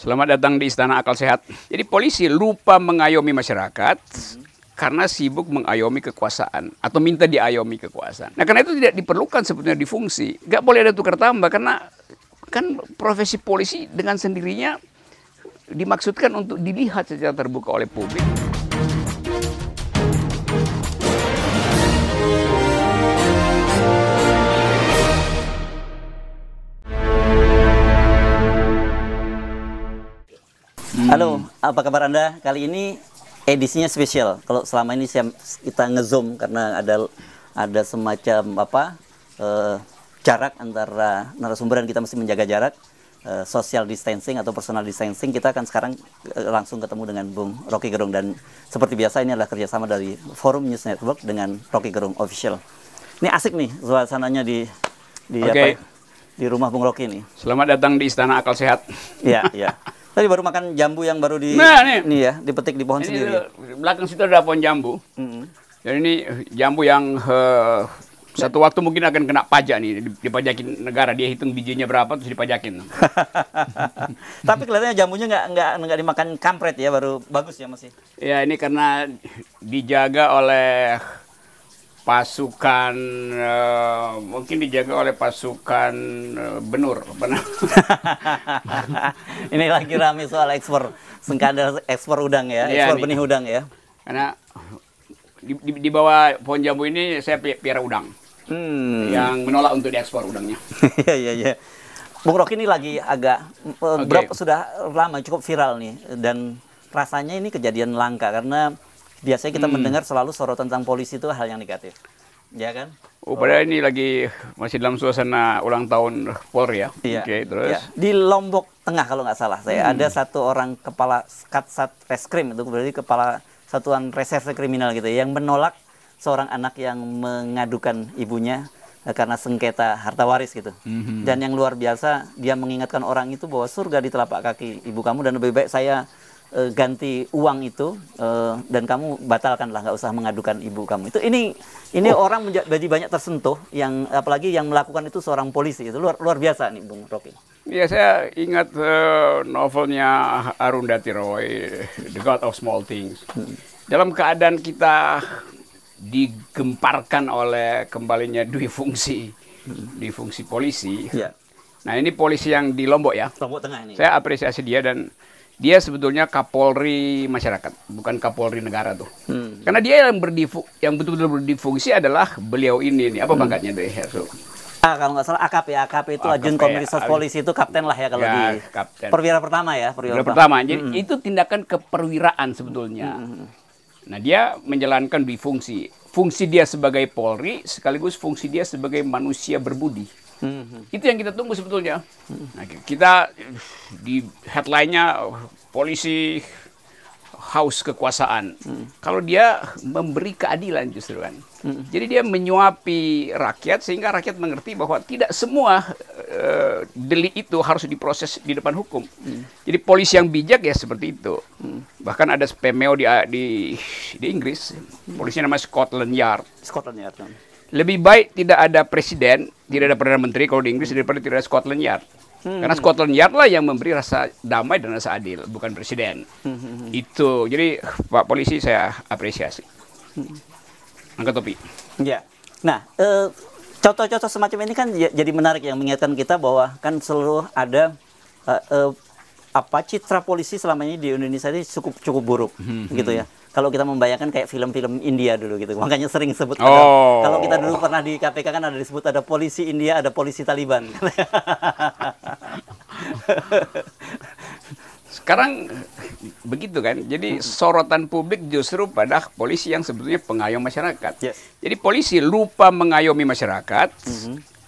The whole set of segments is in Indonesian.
Selamat datang di Istana Akal Sehat. Jadi polisi lupa mengayomi masyarakat karena sibuk mengayomi kekuasaan atau minta diayomi kekuasaan. Nah karena itu tidak diperlukan sebetulnya di fungsi. Gak boleh ada tukar tambah karena kan profesi polisi dengan sendirinya dimaksudkan untuk dilihat secara terbuka oleh publik. Halo, apa kabar Anda? Kali ini edisinya spesial. Kalau selama ini saya, kita ngezoom karena ada ada semacam apa eh, jarak antara narasumber dan kita mesti menjaga jarak eh, social distancing atau personal distancing. Kita akan sekarang eh, langsung ketemu dengan Bung Rocky Gerung dan seperti biasa ini adalah kerjasama dari Forum News Network dengan Rocky Gerung Official. Ini asik nih suasananya di di Oke. apa? Di rumah Bung Rocky nih. Selamat datang di Istana Akal Sehat. Iya, iya. Tadi baru makan jambu yang baru di Nah, nih. ya, dipetik di pohon Ini sendiri. eh, belakang situ ada pohon jambu. Mm-mm. Dan ini jambu yang eh, satu waktu mungkin akan kena pajak nih, dipajakin negara. Dia hitung bijinya berapa terus dipajakin. Tapi kelihatannya jambunya nggak nggak nggak dimakan kampret ya, baru bagus ya masih. Ya ini karena dijaga oleh pasukan eh, mungkin dijaga oleh pasukan eh, benur namanya? Ini lagi rame soal ekspor skandal ekspor udang ya, Iya, ekspor nih. benih udang ya. karena di, di, di bawah pohon jambu ini saya pi- piara udang Hmm. yang menolak untuk diekspor udangnya. Iya iya iya. Bung Rocky ini lagi agak eh, berapa sudah lama cukup viral nih dan rasanya ini kejadian langka karena biasanya kita mendengar selalu sorotan tentang polisi itu hal yang negatif. Ya kan? Oh, padahal ini lagi masih dalam suasana ulang tahun Polri ya. Iya. Oke, terus. Iya. Di Lombok Tengah kalau nggak salah saya ada satu orang kepala Katsat Reskrim itu berarti kepala satuan reserse kriminal gitu ya, yang menolak seorang anak yang mengadukan ibunya eh, karena sengketa harta waris gitu. Mhm. Dan yang luar biasa dia mengingatkan orang itu bahwa surga di telapak kaki ibu kamu dan lebih baik saya eh, ganti uang itu eh, dan kamu batalkanlah nggak usah mengadukan ibu kamu. Itu ini ini orang menja- jadi banyak tersentuh yang apalagi yang melakukan itu seorang polisi itu luar luar biasa nih Bung Rocky. Ya saya ingat eh, novelnya Arundhati Roy, The God of Small Things. Dalam keadaan kita digemparkan oleh kembalinya dui fungsi, di fungsi polisi. Ya. Nah ini polisi yang di Lombok ya. Lombok Tengah ini. Saya apresiasi dia dan dia sebetulnya Kapolri masyarakat, bukan Kapolri negara tuh. Hmm. Karena dia yang berdifu, yang betul-betul berdifungsi adalah beliau ini nih. Apa pangkatnya deh? Ya, so. Ah, kalau nggak salah AKP, AKP itu AKP, Ajun Komisaris. Polisi itu kapten lah ya kalau Ya, di kapten. perwira pertama ya, perwira Yang pertama, jadi itu tindakan keperwiraan sebetulnya. Nah, dia menjalankan dui fungsi. Fungsi dia sebagai Polri sekaligus fungsi dia sebagai manusia berbudi. Hmm. Itu yang kita tunggu sebetulnya. Nah, kita di headline-nya polisi haus kekuasaan. Kalau dia memberi keadilan justru kan. Jadi dia menyuapi rakyat sehingga rakyat mengerti bahwa tidak semua eh, delik itu harus diproses di depan hukum. Jadi polisi yang bijak ya seperti itu. Bahkan ada PMO di di di Inggris, polisi namanya Scotland Yard Scotland ya. Lebih baik tidak ada presiden, tidak ada perdana menteri kalau di Inggris daripada tidak ada Scotland Yard. Karena Scotland Yard lah yang memberi rasa damai dan rasa adil, bukan presiden. Itu. Jadi Pak polisi saya apresiasi. Angkat topi. Ya. Nah, eh, contoh-contoh semacam ini kan ya- jadi menarik yang mengingatkan kita bahwa kan seluruh ada eh, eh, apa citra polisi selama ini di Indonesia ini cukup cukup buruk gitu ya. Kalau kita membayangkan kayak film-film India dulu gitu, makanya sering sebut ada- Oh. kalau kita dulu pernah di KPK kan ada disebut ada polisi India, ada polisi Taliban. Sekarang begitu kan. Jadi sorotan publik justru pada polisi yang sebetulnya pengayom masyarakat. Yes. Jadi polisi lupa mengayomi masyarakat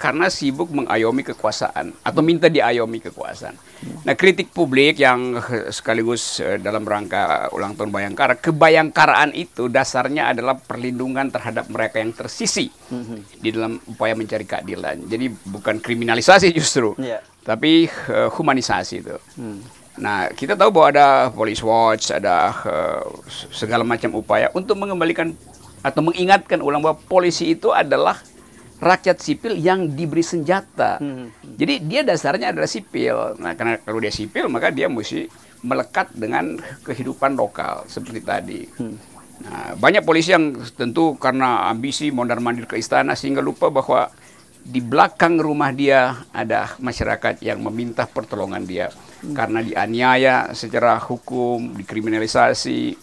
karena sibuk mengayomi kekuasaan atau minta diayomi kekuasaan. Nah, kritik publik yang sekaligus eh, dalam rangka ulang tahun Bayangkara, kebayangkaraan itu dasarnya adalah perlindungan terhadap mereka yang tersisi di dalam upaya mencari keadilan. Jadi bukan kriminalisasi justru, Iya. tapi eh, humanisasi itu. Nah, kita tahu bahwa ada Police Watch, ada eh, segala macam upaya untuk mengembalikan atau mengingatkan ulang bahwa polisi itu adalah rakyat sipil yang diberi senjata. Jadi dia dasarnya adalah sipil. Nah, karena kalau dia sipil maka dia mesti melekat dengan kehidupan lokal seperti tadi. Nah, banyak polisi yang tentu karena ambisi mondar-mandir ke istana sehingga lupa bahwa di belakang rumah dia ada masyarakat yang meminta pertolongan dia karena dianiaya secara hukum, dikriminalisasi,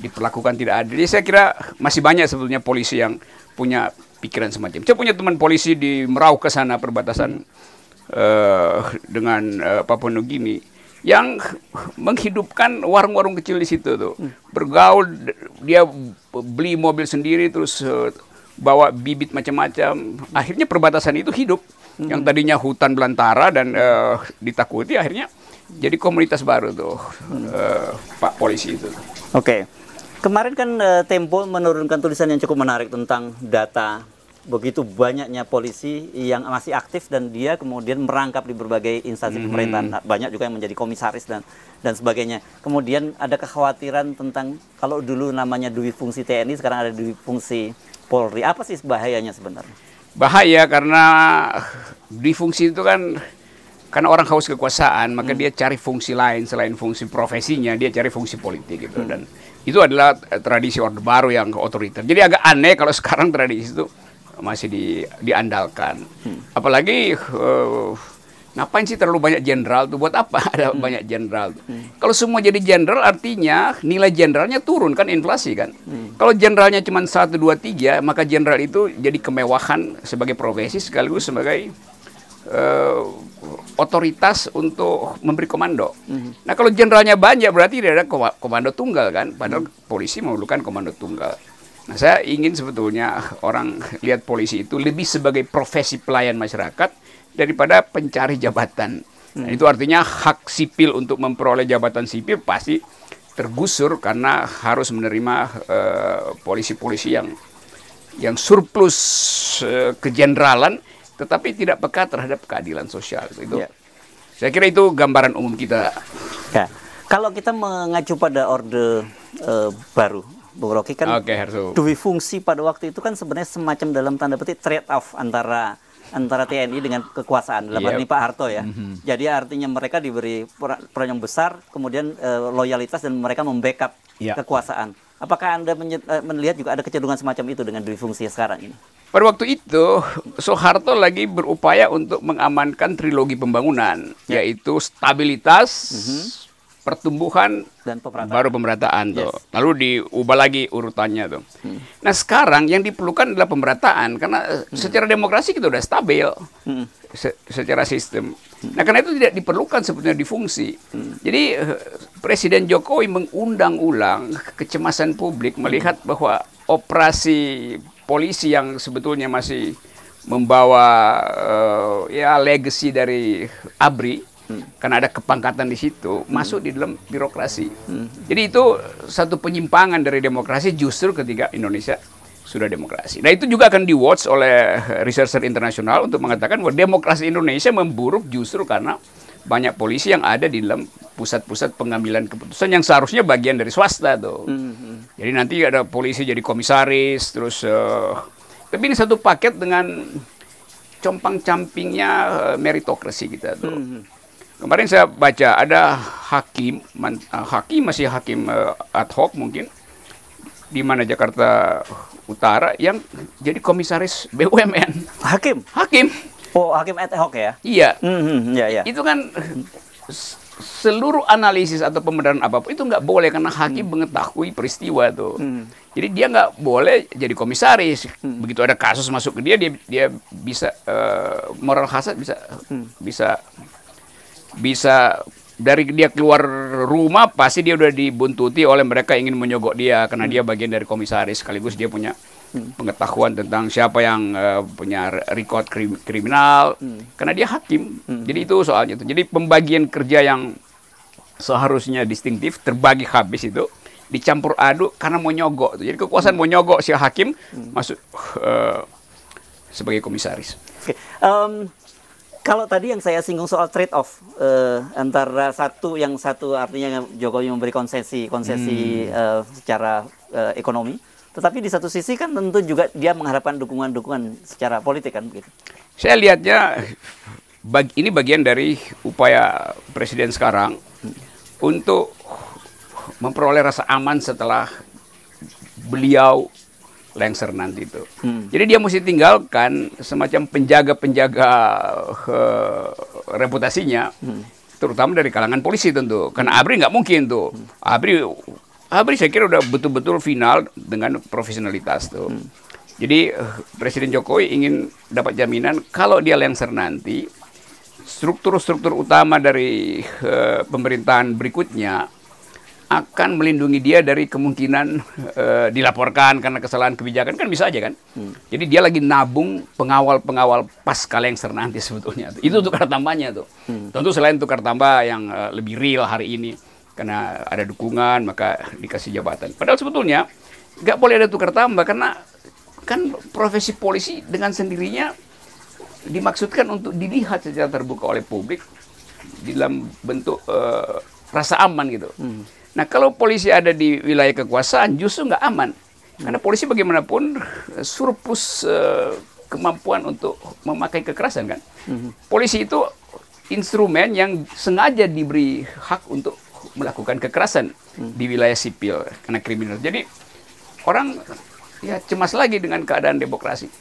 diperlakukan tidak adil. Jadi saya kira masih banyak sebetulnya polisi yang punya pikiran semacam. Saya punya teman polisi di Merau ke sana perbatasan uh, dengan uh, Papua Nugini yang menghidupkan warung-warung kecil di situ tuh. Bergaul dia beli mobil sendiri terus uh, bawa bibit macam-macam. Akhirnya perbatasan itu hidup. Yang tadinya hutan belantara dan uh, ditakuti akhirnya jadi komunitas baru tuh uh, Pak polisi itu. Oke. Okay. Kemarin kan uh, Tempo menurunkan tulisan yang cukup menarik tentang data begitu banyaknya polisi yang masih aktif dan dia kemudian merangkap di berbagai instansi hmm. pemerintahan banyak juga yang menjadi komisaris dan dan sebagainya kemudian ada kekhawatiran tentang kalau dulu namanya dui fungsi TNI sekarang ada dui fungsi Polri apa sih bahayanya sebenarnya bahaya karena dui fungsi itu kan karena orang haus kekuasaan maka hmm. dia cari fungsi lain selain fungsi profesinya dia cari fungsi politik gitu hmm. dan itu adalah eh, tradisi orde baru yang otoriter. Jadi agak aneh kalau sekarang tradisi itu masih di, diandalkan. Hmm. Apalagi uh, ngapain sih terlalu banyak jenderal tuh buat apa ada hmm. banyak jenderal hmm. kalau semua jadi jenderal artinya nilai jenderalnya turun kan inflasi kan hmm. kalau jenderalnya cuma satu dua tiga maka jenderal itu jadi kemewahan sebagai profesi sekaligus sebagai uh, otoritas untuk memberi komando. Mm-hmm. Nah kalau jenderalnya banyak berarti tidak ada komando tunggal kan, padahal mm-hmm. polisi memerlukan komando tunggal. Nah saya ingin sebetulnya orang lihat polisi itu lebih sebagai profesi pelayan masyarakat daripada pencari jabatan. Mm-hmm. Nah, itu artinya hak sipil untuk memperoleh jabatan sipil pasti tergusur karena harus menerima uh, polisi-polisi yang yang surplus uh, kejeneralan tetapi tidak peka terhadap keadilan sosial itu. Ya. Saya kira itu gambaran umum kita. Ya. Kalau kita mengacu pada orde uh, baru, Bung Rocky kan okay, dui fungsi pada waktu itu kan sebenarnya semacam dalam tanda petik trade off antara antara TNI dengan kekuasaan dalam yep. ini Pak Harto ya. Mm-hmm. Jadi artinya mereka diberi peran yang besar, kemudian uh, loyalitas dan mereka membackup yeah. kekuasaan. Apakah anda eh, melihat juga ada kecenderungan semacam itu dengan dui fungsi sekarang ini? Pada waktu itu, Soeharto lagi berupaya untuk mengamankan trilogi pembangunan, ya. yaitu stabilitas, mm -hmm. Pertumbuhan, dan pemerataan. baru pemerataan tuh. Yes. Lalu diubah lagi urutannya tuh. Hmm. Nah sekarang yang diperlukan adalah pemerataan, karena hmm. secara demokrasi kita udah stabil, hmm. se secara sistem. Hmm. Nah karena itu tidak diperlukan sebetulnya difungsi. Hmm. Jadi eh, Presiden Jokowi mengundang ulang kecemasan publik melihat bahwa operasi polisi yang sebetulnya masih membawa uh, ya legacy dari ABRI hmm. karena ada kepangkatan di situ hmm. masuk di dalam birokrasi. Hmm. Jadi itu satu penyimpangan dari demokrasi justru ketika Indonesia sudah demokrasi. Nah itu juga akan di-watch oleh researcher internasional untuk mengatakan bahwa demokrasi Indonesia memburuk justru karena banyak polisi yang ada di dalam pusat-pusat pengambilan keputusan yang seharusnya bagian dari swasta tuh. Mm -hmm. Jadi nanti ada polisi jadi komisaris, terus uh, tapi ini satu paket dengan compang-campingnya uh, meritokrasi kita tuh. Mm -hmm. Kemarin saya baca ada hakim, man, uh, hakim masih hakim uh, ad hoc mungkin di mana Jakarta Utara yang jadi komisaris BUMN. Hakim. Hakim. Oh, hakim ad hoc ya? Iya. Mm -hmm, ya, ya. Itu kan seluruh analisis atau pembenaran apa pun itu nggak boleh karena hakim hmm. mengetahui peristiwa tuh. Hmm. Jadi dia nggak boleh jadi komisaris. Hmm. Begitu ada kasus masuk ke dia, dia dia bisa uh, moral hazard bisa hmm. bisa bisa dari dia keluar rumah pasti dia udah dibuntuti oleh mereka ingin menyogok dia karena hmm. dia bagian dari komisaris sekaligus dia punya pengetahuan tentang siapa yang uh, punya record krim, kriminal hmm. karena dia hakim hmm. jadi itu soalnya itu jadi pembagian kerja yang seharusnya distintif terbagi habis itu dicampur aduk karena mau nyogok jadi kekuasaan hmm. mau nyogok si hakim hmm. masuk uh, sebagai komisaris okay. um, kalau tadi yang saya singgung soal trade off uh, antara satu yang satu artinya Jokowi memberi konsesi konsesi hmm. uh, secara uh, ekonomi Tetapi di satu sisi kan tentu juga dia mengharapkan dukungan-dukungan secara politik kan begitu. Saya lihatnya bag, ini bagian dari upaya presiden sekarang untuk memperoleh rasa aman setelah beliau lengser nanti itu. Hmm. Jadi dia mesti tinggalkan semacam penjaga-penjaga uh, reputasinya, terutama dari kalangan polisi tentu. Karena Abri nggak mungkin tuh. Abri Abri saya kira udah betul-betul final dengan profesionalitas tuh. Jadi eh, Presiden Jokowi ingin dapat jaminan kalau dia lengser nanti, struktur-struktur utama dari eh, pemerintahan berikutnya akan melindungi dia dari kemungkinan eh, dilaporkan karena kesalahan kebijakan kan bisa aja kan. Jadi dia lagi nabung pengawal-pengawal pasca lengser nanti sebetulnya. Itu tukar tambahnya tuh. Tentu selain tukar tambah yang eh, lebih real hari ini karena ada dukungan maka dikasih jabatan. Padahal sebetulnya nggak boleh ada tukar tambah karena kan profesi polisi dengan sendirinya dimaksudkan untuk dilihat secara terbuka oleh publik dalam bentuk eh, rasa aman gitu. Nah kalau polisi ada di wilayah kekuasaan justru nggak aman karena polisi bagaimanapun eh, surplus eh, kemampuan untuk memakai kekerasan kan. Polisi itu instrumen yang sengaja diberi hak untuk melakukan kekerasan di wilayah sipil karena kriminal. Jadi orang ya cemas lagi dengan keadaan demokrasi.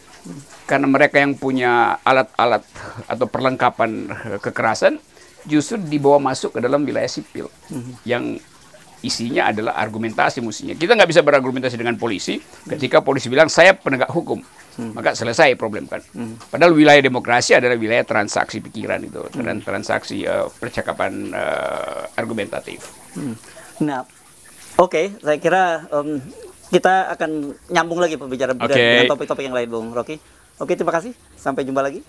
Karena mereka yang punya alat-alat atau perlengkapan eh, kekerasan justru dibawa masuk ke dalam wilayah sipil yang isinya adalah argumentasi mestinya. Kita nggak bisa berargumentasi dengan polisi ketika polisi bilang saya penegak hukum. Maka selesai problem kan. Padahal wilayah demokrasi adalah wilayah transaksi pikiran itu dan transaksi eh, percakapan eh, argumentatif. Nah, oke, saya kira em, kita akan nyambung lagi pembicaraan Oke. dengan topik-topik yang lain, Bung Rocky. Oke, terima kasih. Sampai jumpa lagi.